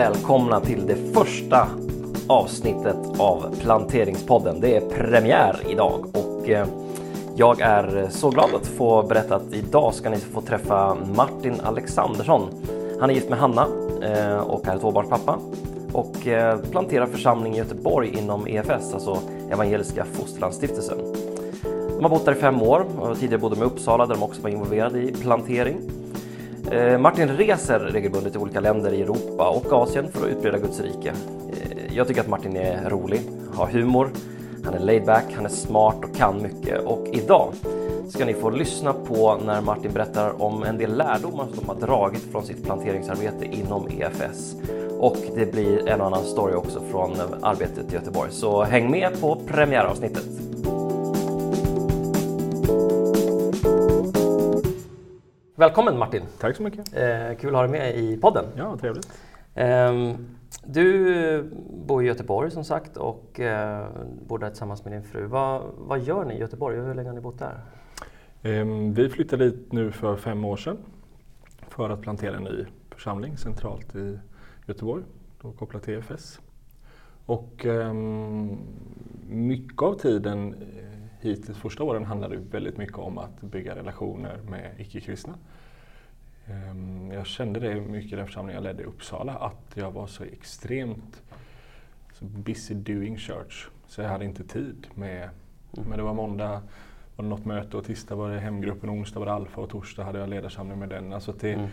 välkomna till det första avsnittet av Planteringspodden. Det är premiär idag och eh, jag är så glad att få berätta att idag ska ni få träffa Martin Alexandersson. Han är gift med Hanna eh, och är tvåbarnspappa och eh, planterar församling i Göteborg inom EFS, alltså Evangeliska Fosterlandsstiftelsen. De har bott där i fem år och tidigare bodde de i Uppsala där de också var involverade i plantering. Eh, Martin reser regelbundet i olika länder i Europa och Asien för att utbreda Guds rike. Eh, jag tycker att Martin är rolig, har humor, han är laid back, han är smart och kan mycket. Och idag ska ni få lyssna på när Martin berättar om en del lärdomar som de har dragit från sitt planteringsarbete inom EFS. Och det blir en och annan story också från arbetet i Göteborg. Så häng med på premiäravsnittet. Välkommen Martin! Tack så mycket. Eh, kul att ha dig med i podden. Ja, trevligt. Eh, du bor i Göteborg som sagt och eh, bor där tillsammans med din fru. Vad, vad gör ni i Göteborg hur länge har ni bott där? Ehm, vi flyttade dit nu för fem år sedan för att plantera en ny församling centralt i Göteborg, då kopplat till EFS. Och ehm, mycket av tiden eh, hittills, första åren, handlade det väldigt mycket om att bygga relationer med icke-kristna. Ehm, jag kände det mycket i den församling jag ledde i Uppsala, att jag var så extremt så busy doing church. Så jag hade inte tid med, men det var måndag var det något möte och tisdag var det hemgruppen, onsdag var det alfa och torsdag hade jag ledarsamling med den. Alltså det, Mm.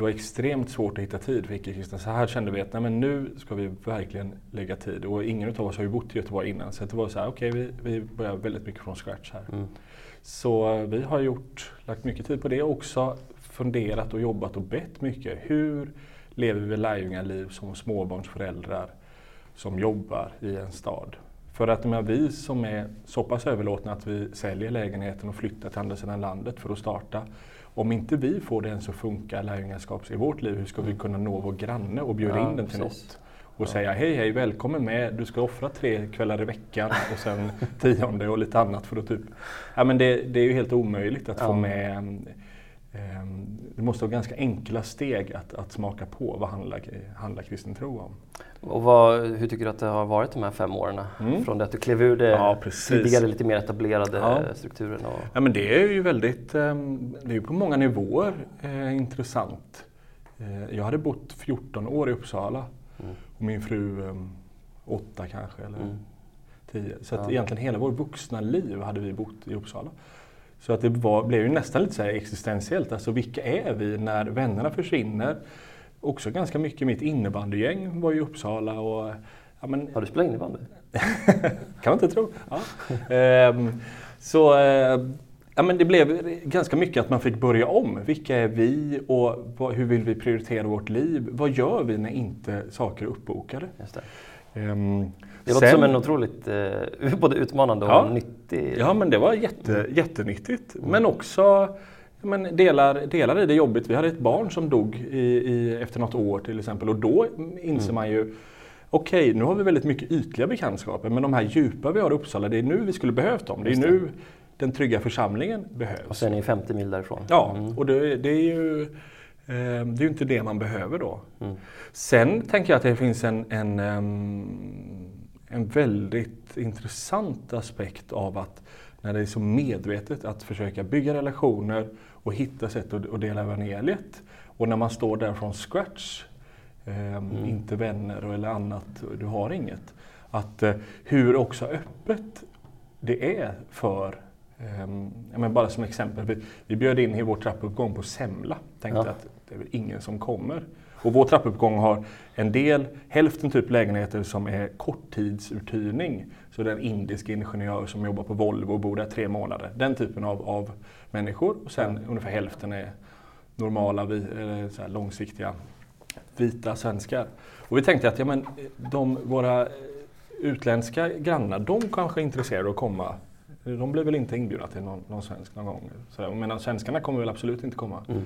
Det var extremt svårt att hitta tid för icke-kristna. Så här kände vi att nej, men nu ska vi verkligen lägga tid. Och ingen av oss har ju bott i Göteborg innan. Så det var så här, okej vi, vi börjar väldigt mycket från scratch här. Mm. Så vi har gjort, lagt mycket tid på det och också funderat och jobbat och bett mycket. Hur lever vi lärjungaliv som småbarnsföräldrar som jobbar i en stad? För att men, vi som är så pass överlåtna att vi säljer lägenheten och flyttar till andra sidan landet för att starta. Om inte vi får det ens att funka lärjungaskap i vårt liv, hur ska vi kunna nå vår granne och bjuda Ja, in den till precis. något? Och säga hej hej, välkommen med, du ska offra tre kvällar i veckan och sen tionde och lite annat för att typ... Ja men det, det är ju helt omöjligt att få Ja. med... ehm, det måste vara ganska enkla steg att, att smaka på vad handlar, handlar kristen tro om. Och vad, hur tycker du att det har varit de här fem åren? Mm. Från det att du klev ur det Ja, tidigare lite mer etablerade Ja. strukturen? Och, Ja, men det är ju väldigt, ehm, det är ju på många nivåer eh, intressant. Eh, jag hade bott 14 år i Uppsala Mm. och min fru ehm, åtta kanske eller Mm. tio. Så att Ja. egentligen hela vår vuxna liv hade vi bott i Uppsala. Så att det var, blev ju nästan lite så existentiellt. Alltså vilka är vi när vännerna försvinner? Också ganska mycket mitt innebandygäng var i Uppsala och ja, men, har du spelat innebandy? kan man inte tro. Ja. Ehm, så eh, ja, men det blev ganska mycket att man fick börja om. Vilka är vi och vad, hur vill vi prioritera vårt liv? Vad gör vi när inte saker är uppbokade? Just det. Låter sen- som en otroligt eh, både utmanande och Ja. nyttig... Ja, men det var jätte, jättenyttigt. Men också men delar, delar i det jobbigt. Vi hade ett barn som dog i, i, efter något år till exempel och då inser man ju Okej, nu har vi väldigt mycket ytliga bekantskaper men de här djupa vi har i Uppsala, det är nu vi skulle behövt dem. Det är nu den trygga församlingen Och behövs. sen är ni 50 mil därifrån? Ja, Mm. och det, det är ju det är ju inte det man behöver då. Mm. Sen tänker jag att det finns en, en, ehm, en väldigt intressant aspekt av att när det är så medvetet att försöka bygga relationer och hitta sätt att, att dela evangeliet. Och när man står där från scratch, ehm, Mm. inte vänner eller annat, du har inget. Att eh, hur också öppet det är för men bara som exempel, vi, vi bjöd in i vår trappuppgång på Semla. Tänkte Ja. att det är väl ingen som kommer. Och vår trappuppgång har en del, hälften typ lägenheter som är korttidsuthyrning. Så det är en indisk ingenjör som jobbar på Volvo och bor där tre månader. Den typen av, av människor. Och sen ungefär hälften är normala, eller här långsiktiga vita svenskar. Och vi tänkte att ja, men, de, våra utländska grannar, de kanske är intresserade av att komma. De blir väl inte inbjudna till någon, någon svensk någon gång. Så där. Men svenskarna kommer väl absolut inte komma. Mm.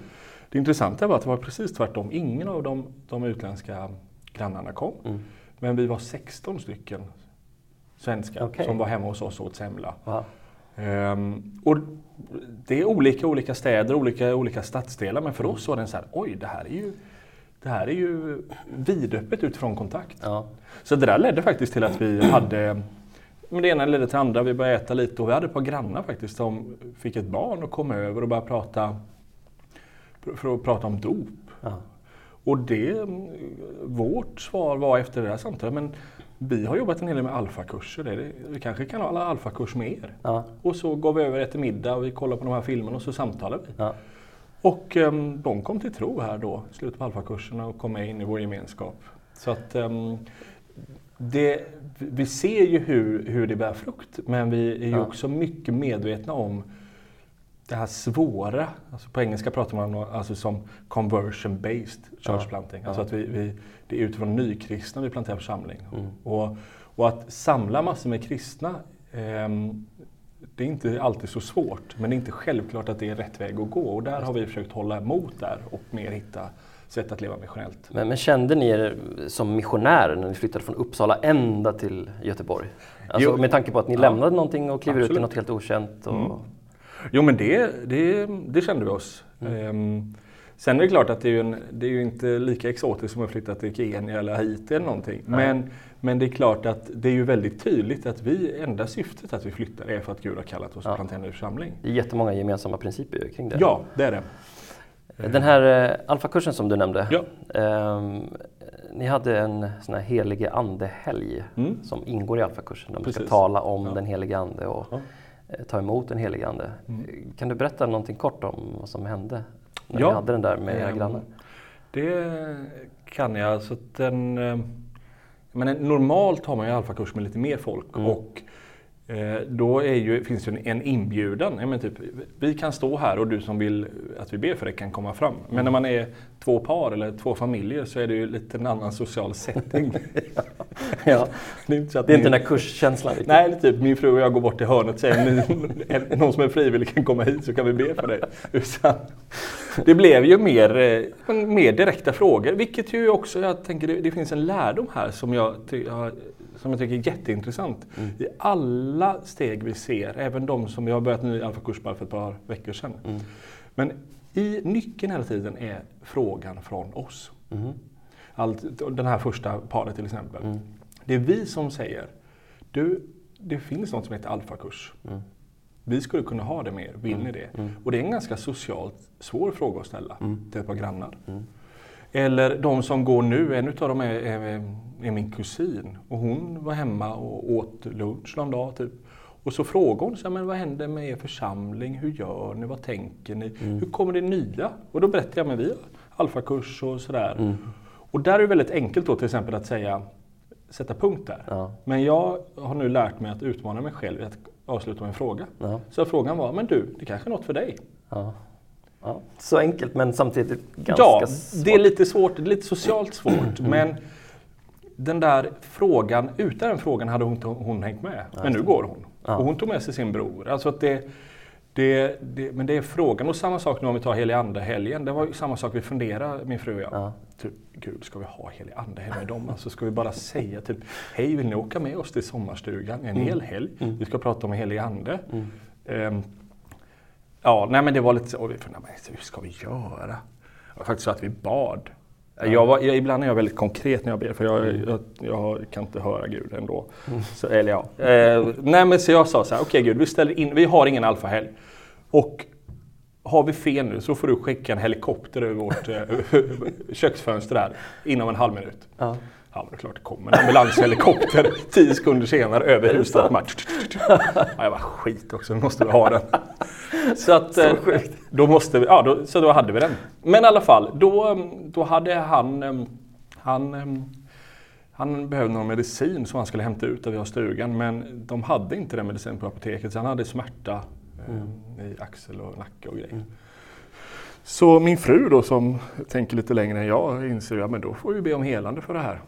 Det intressanta var att det var precis tvärtom. Ingen av de, de utländska grannarna kom. Mm. Men vi var 16 stycken svenskar Okej. som var hemma hos oss och åt semla. Ehm, och det är olika olika städer, olika, olika stadsdelar. Men för oss var det så här, oj det här är ju det här är ju vidöppet utifrån kontakt. Ja. Så det där ledde faktiskt till att vi hade men det ena ledde till andra. Vi började äta lite och vi hade ett par grannar faktiskt som fick ett barn och kom över och började prata för att prata om dop. Ja. Och det, vårt svar var efter det här samtalet, men vi har jobbat en hel del med alfakurser. Vi kanske kan ha alla alfakurs med er. Ja. Och så går vi över efter middag och vi kollar på de här filmerna och så samtalar vi. Ja. Och um, de kom till tro här då, slutet på alfakurserna och kom med in i vår gemenskap. Så att ehm, det, vi ser ju hur, hur det bär frukt, men vi är ju Ja. också mycket medvetna om det här svåra. Alltså på engelska pratar man om alltså som conversion based church Ja. planting. Ja. Alltså att vi, vi, det är utifrån nykristna vi planterar församling. Mm. Och, och att samla massor med kristna ehm, det är inte alltid så svårt, men det är inte självklart att det är rätt väg att gå. Och där har vi försökt hålla emot där och mer hitta sätt att leva missionellt. Men, men kände ni er som missionärer när ni flyttade från Uppsala ända till Göteborg? Alltså, Jo. med tanke på att ni Ja. lämnade någonting och kliver ut i Absolut. något helt okänt. Och... Mm. Jo men det, det, det kände vi oss. Ehm, sen är det klart att det är en, det är ju inte lika exotiskt som att flytta till Kenya eller Haiti eller någonting. Men, men det är klart att det är ju väldigt tydligt att vi, enda syftet att vi flyttar är för att Gud har kallat oss Ja. plantera församling. Det är jättemånga gemensamma principer kring det. Ja, det är det. Den här eh, alfakursen som du nämnde. Ja. ehm, ni hade en sån här helige ande-helg Mm. som ingår i alfakursen. Där man ska Precis. tala om Ja. den helige ande och Ja. eh, ta emot den helige ande. Mm. Kan du berätta någonting kort om vad som hände när Ja. ni hade den där med era Ehm, grannar? Det kan jag. Så den, eh, men en- normalt har man ju alfakurs med lite mer folk. Mm. Och eh, då är ju, finns det ju en, inbjudan. Ja, men typ, vi kan stå här och du som vill att vi ber för det kan komma fram. Men Mm. när man är två par eller två familjer så är det ju lite en annan social setting. Ja. det är inte Det är inte den där kurskänslan. Nej, typ min fru och jag går bort till hörnet och säger "Ni- är någon som är frivillig kan komma hit så kan vi be för dig. Det blev ju mer, eh, mer direkta frågor, vilket ju också, jag tänker det, det finns en lärdom här som jag, jag- som jag tycker är jätteintressant. Mm. I alla steg vi ser, även de som vi har börjat en ny alfakurs bara för ett par veckor sedan. Mm. Men i nyckeln hela tiden är frågan från oss. Mhm. Allt, den här första paret till exempel. Mm. Det är vi som säger, du, det finns något som heter alfakurs. Mm. Vi skulle kunna ha det med er, vill ni det? Mm. Och det är en ganska socialt svår fråga att ställa Mm. till ett par grannar. Eller de som går nu, en utav dem är, är, är min kusin. Och hon var hemma och åt lunch någon dag typ. Och så frågade hon, så men vad händer med er församling? Hur gör ni? Vad tänker ni? Mm. Hur kommer det nya? Och då berättade jag, men vi har alfakurs och sådär. Mm. Och där är det väldigt enkelt då till exempel att säga, sätta punkt där. Ja. Men jag har nu lärt mig att utmana mig själv i att avsluta med en fråga. Ja. Så frågan var, men du, det kanske är något för dig? Ja. Ja. Så enkelt men samtidigt ganska ja, svårt. det är lite svårt, det är lite socialt svårt. Mm. Men den där frågan, utan den frågan hade hon, hon hängt med. Men nu går hon. Ja. Och hon tog med sig sin bror. Alltså att det, det, det, men det är frågan. Och samma sak nu om vi tar helig ande-helgen. Det var ju samma sak vi funderade, min fru och jag. Ja. Typ, gud, ska vi ha helig ande hemma med dem? Alltså ska vi bara säga typ, hej vill ni åka med oss till sommarstugan en hel helg? Mm. Vi ska prata om helig ande. Mm. Ehm, ja, nej men det var lite så, och vi funderade, hur ska vi göra? Det var faktiskt så att vi bad. Jag var, jag, ibland är jag väldigt konkret när jag ber, för jag, jag, jag kan inte höra Gud ändå. Så, eller ja. Eh, nej men så jag sa så här, okej Gud, vi, ställer in, vi har ingen alfahelg. Och har vi fel nu så får du skicka en helikopter över vårt eh, köksfönster där inom en halv minut. Ja. Ja, men det är klart det kommer en ambulanshelikopter tio sekunder senare över huset. Ja, jag var skit också, nu måste vi ha den. Så, att, eh, då måste vi, ja, då, så då hade vi den. Men i alla fall, då, eh, då hade han, eh, han, eh, han behövde någon medicin som han skulle hämta ut där vi har stugan. Men de hade inte den medicinen på apoteket, så han hade smärta eh, i axel och nacke och grejer. Så min fru då som tänker lite längre än jag inser att men då får vi be om helande för det här.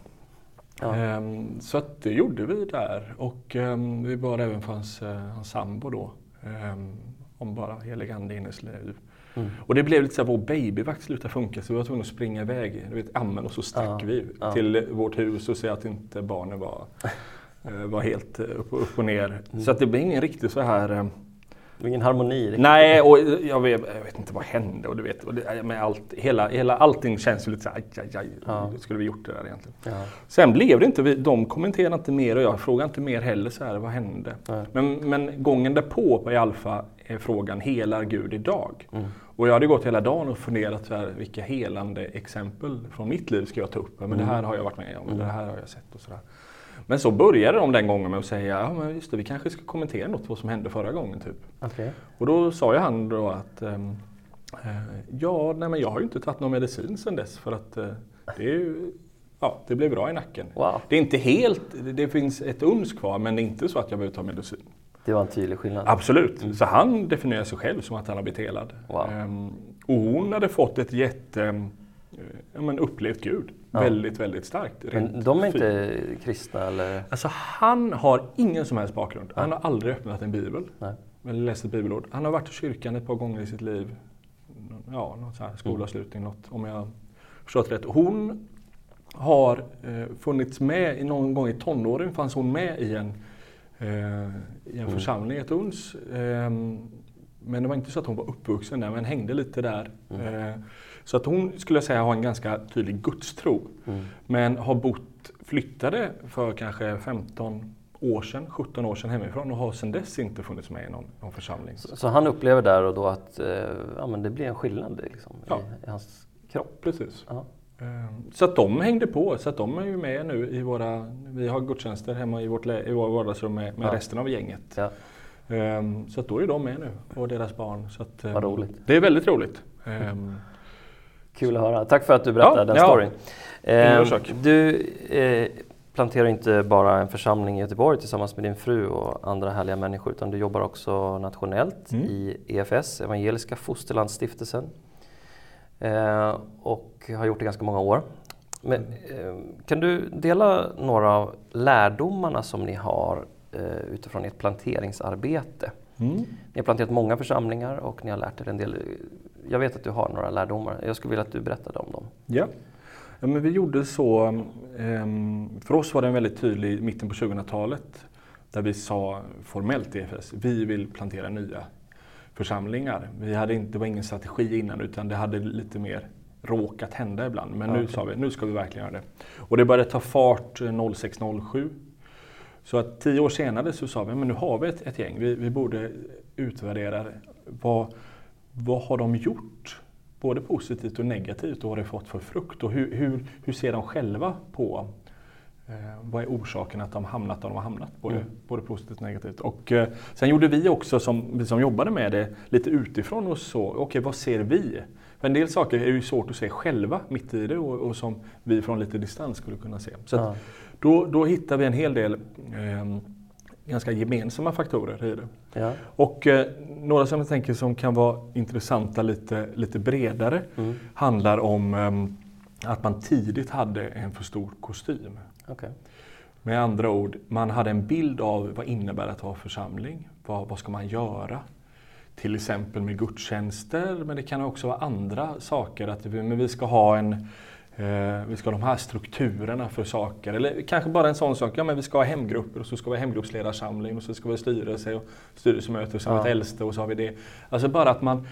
Ja. Ehm, så att det gjorde vi där och ehm, vi bad även för hans, eh, hans sambo då. ehm, om bara helig ande i hennes liv. Mm. Och det blev lite så här, vår babyvakt slutade funka så vi var tvungna att springa iväg, du vet ammen och så stack Ja, vi ja. till vårt hus och se att inte barnen var, eh, var helt eh, upp, upp och ner. Mm. Så att det blev ingen riktig så här eh, Ingen harmoni riktigt. Nej, och jag vet, jag vet inte vad hände och du vet, och det, med allt, hela, hela, allting känns ju lite så här, aj, aj, aj, Ja. skulle vi gjort det där egentligen? Ja. Sen blev det inte, vi- de kommenterade inte mer och jag frågade inte mer heller så här, vad hände? Nej. Men, men gången därpå på Alfa är frågan, helar Gud idag? Mm. Och jag hade gått hela dagen och funderat så här, vilka helande exempel från mitt liv ska jag ta upp? Men Mm. det här har jag varit med om, det här har jag sett och sådär. Men så började de den gången med att säga, ja men just det, vi kanske ska kommentera något vad som hände förra gången typ. Okej. Och då sa ju han då att ehm, eh, ja, nej men jag har ju inte tagit någon medicin sedan dess för att eh, det är ju, ja, det blev bra i nacken. Wow. Det är inte helt, det finns ett uns kvar men det är inte så att jag behöver ta medicin. Det var en tydlig skillnad. Absolut, så han definierar sig själv som att han har blivit helad. Wow. Ehm, och hon hade fått ett jätte, eh, ja, men upplevt Gud. Ja. Väldigt, väldigt starkt. Men de är inte kristna eller? Alltså han har ingen som helst bakgrund. Han har aldrig öppnat en bibel. Nej. Eller läst ett bibelord. Han har varit i kyrkan ett par gånger i sitt liv. Ja, något så här skolavslutning, något om jag förstått rätt. Hon har eh, funnits med, i någon gång i tonåren fanns hon med i en, eh, i en församling, ett uns. Eh, men det var inte så att hon var uppvuxen där, men hängde lite där. Eh, så att hon skulle jag säga har en ganska tydlig gudstro. Mm. Men har bott, flyttade för kanske 15 år sedan, 17 år sedan hemifrån och har sedan dess inte funnits med i någon, någon församling. Så, så han upplever där och då att eh, ja, men det blir en skillnad liksom, Ja. i, i hans kropp? Precis. Ja. Ehm, Så att de hängde på, så att de är ju med nu i våra, vi har gudstjänster hemma i vårt, i vårt vardagsrum med, med Ja. resten av gänget. Ja. Ehm, Så att då är de med nu och deras barn. Så att, ehm, Vad roligt. Det är väldigt roligt. Ehm, Kul att höra. Tack för att du berättade Ja, den ja. storyn. Eh, du eh, planterar inte bara en församling i Göteborg tillsammans med din fru och andra härliga människor utan du jobbar också nationellt Mm. i EFS, Evangeliska Fosterlandsstiftelsen. Eh, och har gjort det ganska många år. Men, eh, kan du dela några av lärdomarna som ni har eh, utifrån ert planteringsarbete? mm. Ni har planterat många församlingar och ni har lärt er en del. Jag vet att du har några lärdomar. Jag skulle vilja att du berättade om dem. Ja. ja, men vi gjorde så. ehm, för oss var det en väldigt tydlig i mitten på 2000-talet där vi sa formellt i EFS, vi vill plantera nya församlingar. Vi hade inte, det var ingen strategi innan utan det hade lite mer råkat hända ibland. Men nu Okej. sa vi, nu ska vi verkligen göra det. Och det började ta fart eh, 06-07. Så att tio år senare så sa vi, men nu har vi ett, ett gäng, vi, vi borde utvärdera vad, vad har de gjort? Både positivt och negativt och vad har det fått för frukt? Och hur, hur, hur ser de själva på eh, vad är orsaken att de hamnat där de har hamnat? Både, Mm. både positivt och negativt. Och, eh, sen gjorde vi också, som, vi som jobbade med det, lite utifrån och så, okej vad ser vi? För en del saker är ju svårt att se själva mitt i det och, och som vi från lite distans skulle kunna se. Så att, Ja. då, då hittar vi en hel del eh, ganska gemensamma faktorer i det. Ja. Och eh, några som jag tänker som kan vara intressanta lite, lite bredare Mm. handlar om ehm, att man tidigt hade en för stor kostym. Okej. Med andra ord, man hade en bild av vad innebär att vara församling. Vad, vad ska man göra? Till exempel med gudstjänster, men det kan också vara andra saker. Att vi, men vi ska ha en eh, vi ska ha de här strukturerna för saker. Eller kanske bara en sån sak, ja men vi ska ha hemgrupper och så ska vi ha hemgruppsledarsamling och så ska vi ha styrelse och styrelsemöte och så har vi Ja. ett äldste och så har vi det. Alltså bara att man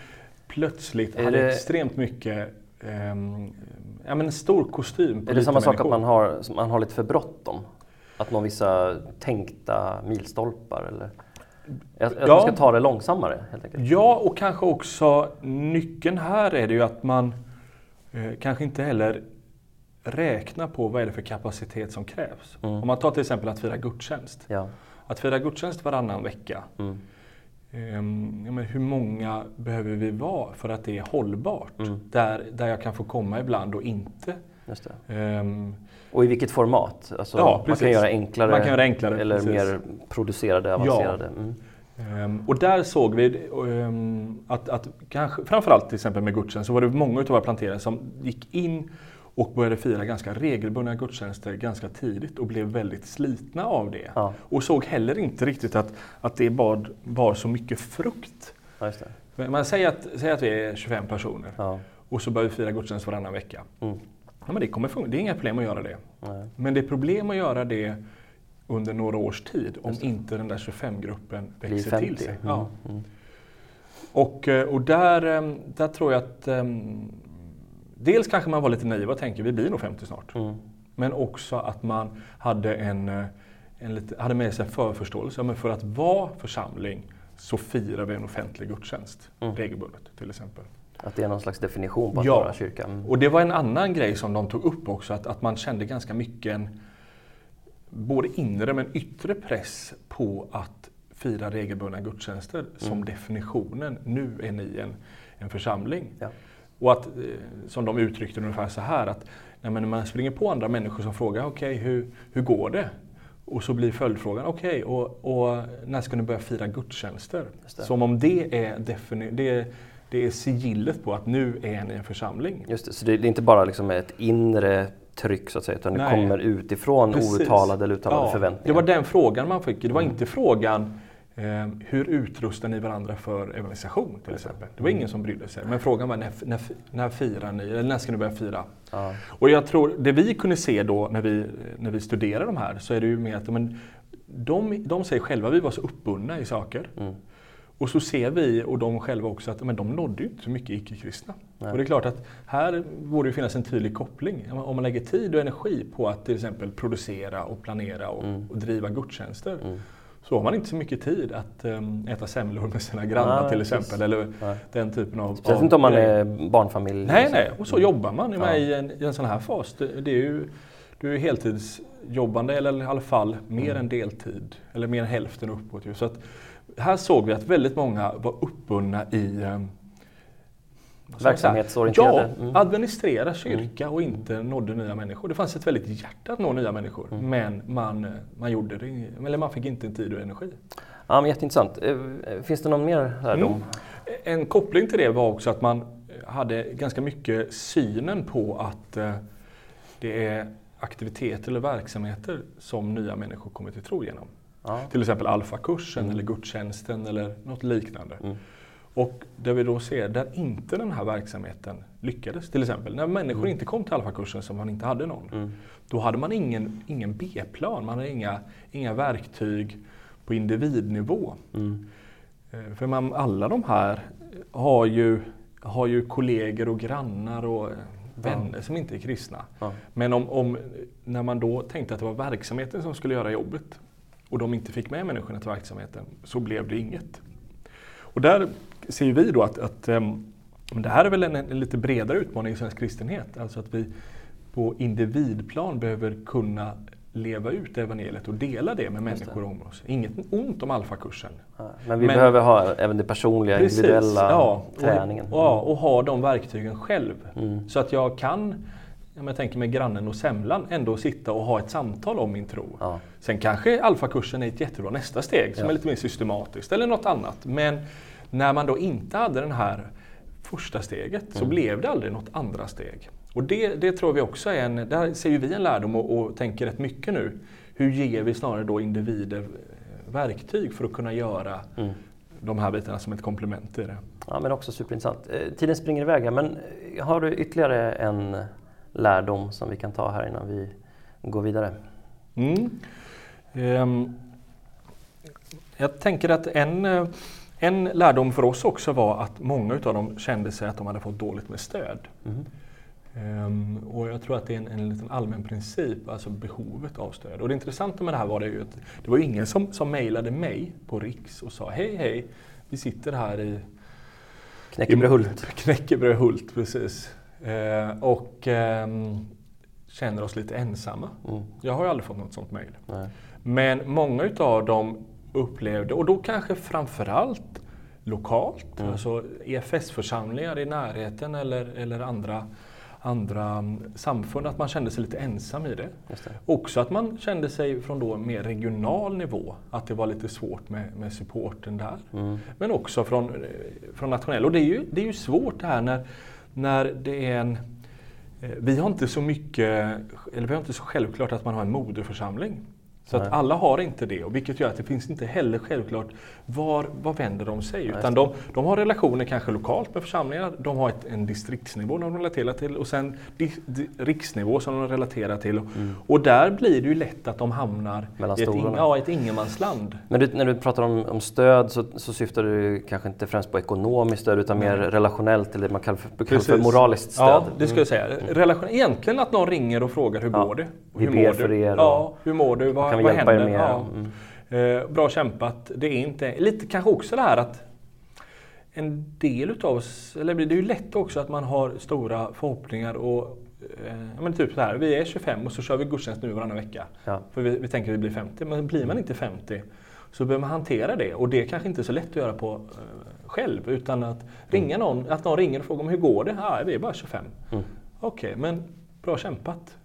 plötsligt Är hade det- extremt mycket ehm, ja, men en stor kostym på Är det samma sak att människor. man har, man har lite för bråttom? Att nå vissa tänkta milstolpar? Eller? Att, att Ja. man ska ta det långsammare helt enkelt? Ja, och kanske också nyckeln här är det ju att man eh, kanske inte heller räknar på vad är det för kapacitet som krävs. Mm. Om man tar till exempel att fira gudstjänst. Ja. Att fira gudstjänst varannan vecka. Mm. ehm, ja, men hur många behöver vi vara för att det är hållbart? Mm. Där, där jag kan få komma ibland och inte. Ehm, Och i vilket format? Alltså, Ja, man kan göra enklare, Man kan göra enklare, eller precis. mer producerade, avancerade. Ehm, och där såg vi ehm, att, att kanske, framförallt till exempel med gudstjänst så var det många utav våra planterare som gick in och började fira ganska regelbundna gudstjänster ganska tidigt och blev väldigt slitna av det. Ja. Och såg heller inte riktigt att, att det bar, bar så mycket frukt. Ja, Man säger att, säger att vi är 25 personer Ja. och så börjar vi fira gudstjänst varannan vecka. Mm. Ja, men det, kommer funka. det är inga problem att göra det. Nej. Men det är problem att göra det under några års tid om inte den där 25-gruppen Blir växer 50. till sig. Mm. Mm. Och, eh, och där, eh, där tror jag att um, dels kanske man var lite naiv och tänkte vi blir nog 50 snart. Mm. Men också att man hade, en, eh, en lite, hade med sig en förförståelse. Men för att vara församling så firar vi en offentlig gudstjänst mm. regelbundet till exempel. Att det är någon slags definition på att ja. vara kyrka. Mm. och det var en annan grej som de tog upp också, att, att man kände ganska mycket en både inre men yttre press på att fira regelbundna gudstjänster mm. som definitionen, nu är ni en, en församling. Ja. Och att, eh, som de uttryckte ungefär så här, att när man springer på andra människor som frågar okej, okay, hur, hur går det? Och så blir följdfrågan, okej, okay, och, och, när ska ni börja fira gudstjänster? Som om det är, defini- det, det är sigillet på att nu är ni en församling. Just det, så det är inte bara liksom ett inre tryck så att säga, utan Nej. det kommer utifrån Precis. outtalade eller uttalade ja, förväntningar. Det var den frågan man fick. Det var mm. inte frågan eh, hur utrustar ni varandra för evangelisation till exempel? Det var ingen som brydde sig. Men frågan var när, när, när firar ni, eller när ska ni börja fira? Ja. Och jag tror, det vi kunde se då när vi, när vi studerade de här, så är det ju med att men, de, de säger själva att vi var så uppbundna i saker. Mm. Och så ser vi och de själva också att men de nådde ju inte så mycket icke-kristna. Och det är klart att här borde det finnas en tydlig koppling. Om man lägger tid och energi på att till exempel producera och planera och, mm. och driva gudstjänster mm. Så har man inte så mycket tid att um, äta semlor med sina grannar nej, till exempel. Eller nej. den typen av... Speciellt inte om man är barnfamilj. Nej, nej. Och så mm. jobbar man ja. i, en, i en sån här fas. Det, det är ju, du är heltidsjobbande eller i alla fall mer mm. än deltid. Eller mer än hälften uppåt. Så att, här såg vi att väldigt många var uppbundna i ehm, Verksamhetsorienterade? Ja, mm. administrera kyrka och inte nådde nya människor. Det fanns ett väldigt hjärta att nå nya människor, mm. men man, man, gjorde det, eller man fick inte tid och energi. Ja, men jätteintressant. Eh, finns det någon mer lärdom? Mm. En koppling till det var också att man hade ganska mycket synen på att eh, det är aktiviteter eller verksamheter som nya människor kommer till tro genom. Ja. Till exempel alfakursen mm. eller gudstjänsten eller något liknande. Mm. Och där vi då ser där inte den här verksamheten lyckades, till exempel när människor mm. inte kom till alfakursen som man inte hade någon. Mm. Då hade man ingen, ingen B-plan, man hade inga, inga verktyg på individnivå. Mm. Eh, för man, alla de här har ju, har ju kollegor och grannar och vänner ja. som inte är kristna. Ja. Men om, om, när man då tänkte att det var verksamheten som skulle göra jobbet och de inte fick med människorna till verksamheten så blev det inget. Och där ser vi då att, att um, det här är väl en, en, lite bredare utmaning i svensk kristenhet. Alltså att vi på individplan behöver kunna leva ut evangeliet och dela det med människor det. om oss. Inget ont om alfakursen. Ja, men vi men, behöver ha även det personliga, precis, individuella ja, träningen. Och, ja, och ha de verktygen själv. Mm. Så att jag kan jag tänker med grannen och semlan, ändå sitta och ha ett samtal om min tro. Ja. Sen kanske alfakursen är ett jättebra nästa steg som ja. är lite mer systematiskt eller något annat. Men när man då inte hade det här första steget så mm. blev det aldrig något andra steg. Och det, det tror vi också är en, där ser ju vi en lärdom och, och tänker rätt mycket nu. Hur ger vi snarare då individer eh, verktyg för att kunna göra mm. de här bitarna som ett komplement till det. Ja men också superintressant. Eh, tiden springer iväg här men har du ytterligare en lärdom som vi kan ta här innan vi går vidare? Mm. Um, jag tänker att en, eh, en lärdom för oss också var att många av dem kände sig att de hade fått dåligt med stöd. Mm. Um, och jag tror att det är en, en liten allmän princip, alltså behovet av stöd. Och det intressanta med det här var det ju att det var ingen som, som mejlade mig på Riks och sa hej hej, vi sitter här i Knäckebrödhult. Knäckebrödhult, precis. Uh, och um, känner oss lite ensamma. Mm. Jag har ju aldrig fått något sånt mejl. Men många utav dem upplevde, och då kanske framförallt lokalt, mm. alltså EFS-församlingar i närheten eller, eller andra andra mm, samfund, att man kände sig lite ensam i det. det. Också att man kände sig från då mer regional nivå, att det var lite svårt med, med supporten där. Mm. Men också från, från nationell. Och det är, ju, det är ju svårt det här när, när det är en... Eh, vi har inte så mycket, eller vi har inte så självklart att man har en moderförsamling. Så Nej. att alla har inte det, och vilket gör att det finns inte heller självklart var, var vänder de sig. Utan de, de har relationer kanske lokalt med församlingar, de har ett, en distriktsnivå de relaterar till och sen di, di, riksnivå som de relaterar till. Och där blir det ju lätt att de hamnar Mm. Mellan i ett, ing- ja, ett ingenmansland. Men du, när du pratar om, om stöd så, så syftar du kanske inte främst på ekonomiskt stöd utan mer relationellt eller det man för, kallar för moraliskt stöd. Ja, det ska jag säga. Relation, egentligen att någon ringer och frågar hur Ja. går det? Och Vi hur ber mår för du? er och- Ja, hur mår du? Vad, kan vi hjälpa er händer? med? Ja. Mm. Eh, bra kämpat. Det är inte, lite kanske också det här att en del utav oss, eller det är ju lätt också att man har stora förhoppningar och eh, men typ så här, vi är 25 och så kör vi gudstjänst nu varannan vecka. Ja. För vi, vi tänker att vi blir 50, men blir man inte 50 så behöver man hantera det och det kanske inte är så lätt att göra på eh, själv utan att ringa någon, att någon ringer och frågar hur går det? Ja, vi är bara 25. Mm. Okej, men bra kämpat.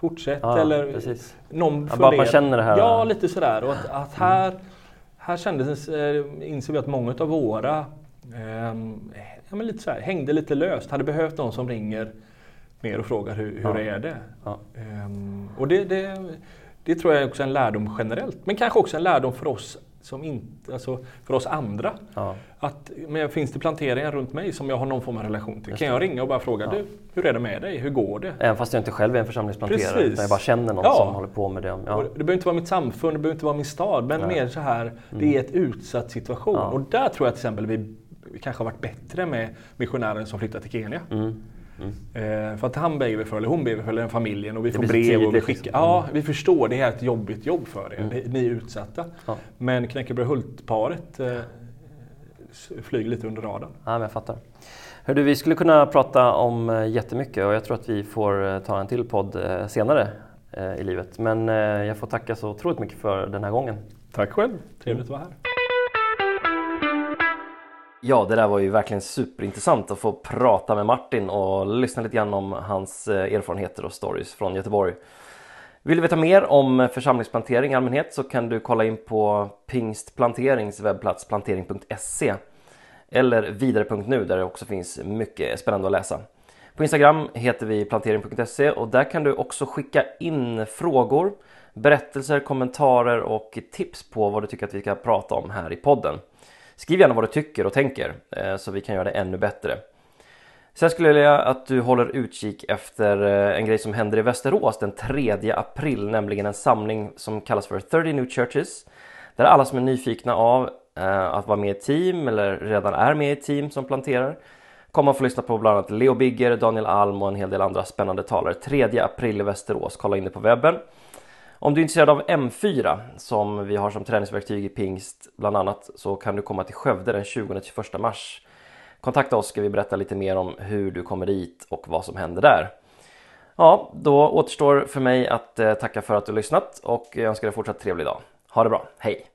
Fortsätt Ja, eller precis. någon Ja, bara man känner det här. Ja, lite sådär. Och att, att här, här kändes, eh, inser vi att många av våra ehm, ja, men lite så här, hängde lite löst. Hade behövt någon som ringer mer och frågar hur, hur Ja. är det Ja. Ehm, Och det, det, det tror jag är också en lärdom generellt. Men kanske också en lärdom för oss som inte, alltså för oss andra. Ja. Att, men finns det planteringar runt mig som jag har någon form av relation till? Just Kan jag ringa och bara fråga, Ja. du, hur är det med dig? Hur går det? Även fast jag inte själv är en församlingsplanterare Precis. utan jag bara känner någon Ja. som håller på med det. Ja. Det behöver inte vara mitt samfund, det behöver inte vara min stad, men Nej. mer så här, det är ett utsatt situation. Och där tror jag till exempel vi, vi kanske har varit bättre med missionären som flyttat till Kenya. Mm. Mm. Eh, för att han ber för, eller hon ber för den familjen och vi får brev och vi skickar. Ja, vi förstår, det är ett jobbigt jobb för er. Mm. Ni- är utsatta. Ja. Men Knäckebröd Hult-paret eh, flyger lite under radarn. Ja, men jag fattar. Hör du, vi skulle kunna prata om eh, jättemycket och jag tror att vi får ta en till podd senare i livet. Men jag får tacka så otroligt mycket för den här gången. Tack själv, trevligt att vara här. Ja, det där var ju verkligen superintressant att få prata med Martin och lyssna lite grann om hans eh, erfarenheter och stories från Göteborg. Vill du veta mer om församlingsplantering i allmänhet så kan du kolla in på Pingstplanterings webbplats plantering.se eller vidare.nu där det också finns mycket spännande att läsa. På Instagram heter vi plantering.se och där kan du också skicka in frågor, berättelser, kommentarer och tips på vad du tycker att vi ska prata om här i podden. Skriv gärna vad du tycker och tänker eh, så vi kan göra det ännu bättre. Sen skulle jag vilja att du håller utkik efter eh, en grej som händer i Västerås den 3 april, nämligen en samling som kallas för 30 New Churches. Där alla som är nyfikna av eh, att vara med i team eller redan är med i team som planterar kommer att få lyssna på bland annat Leo Bigger, Daniel Alm och en hel del andra spännande talare. 3 april i Västerås, kolla in det på webben. Om du är intresserad av M4 som vi har som träningsverktyg i pingst bland annat så kan du komma till Skövde den 20-21 mars. Kontakta oss ska vi berätta lite mer om hur du kommer dit och vad som händer där. Ja, då återstår för mig att eh, tacka för att du lyssnat och jag önskar dig fortsatt trevlig dag. Ha det bra, hej!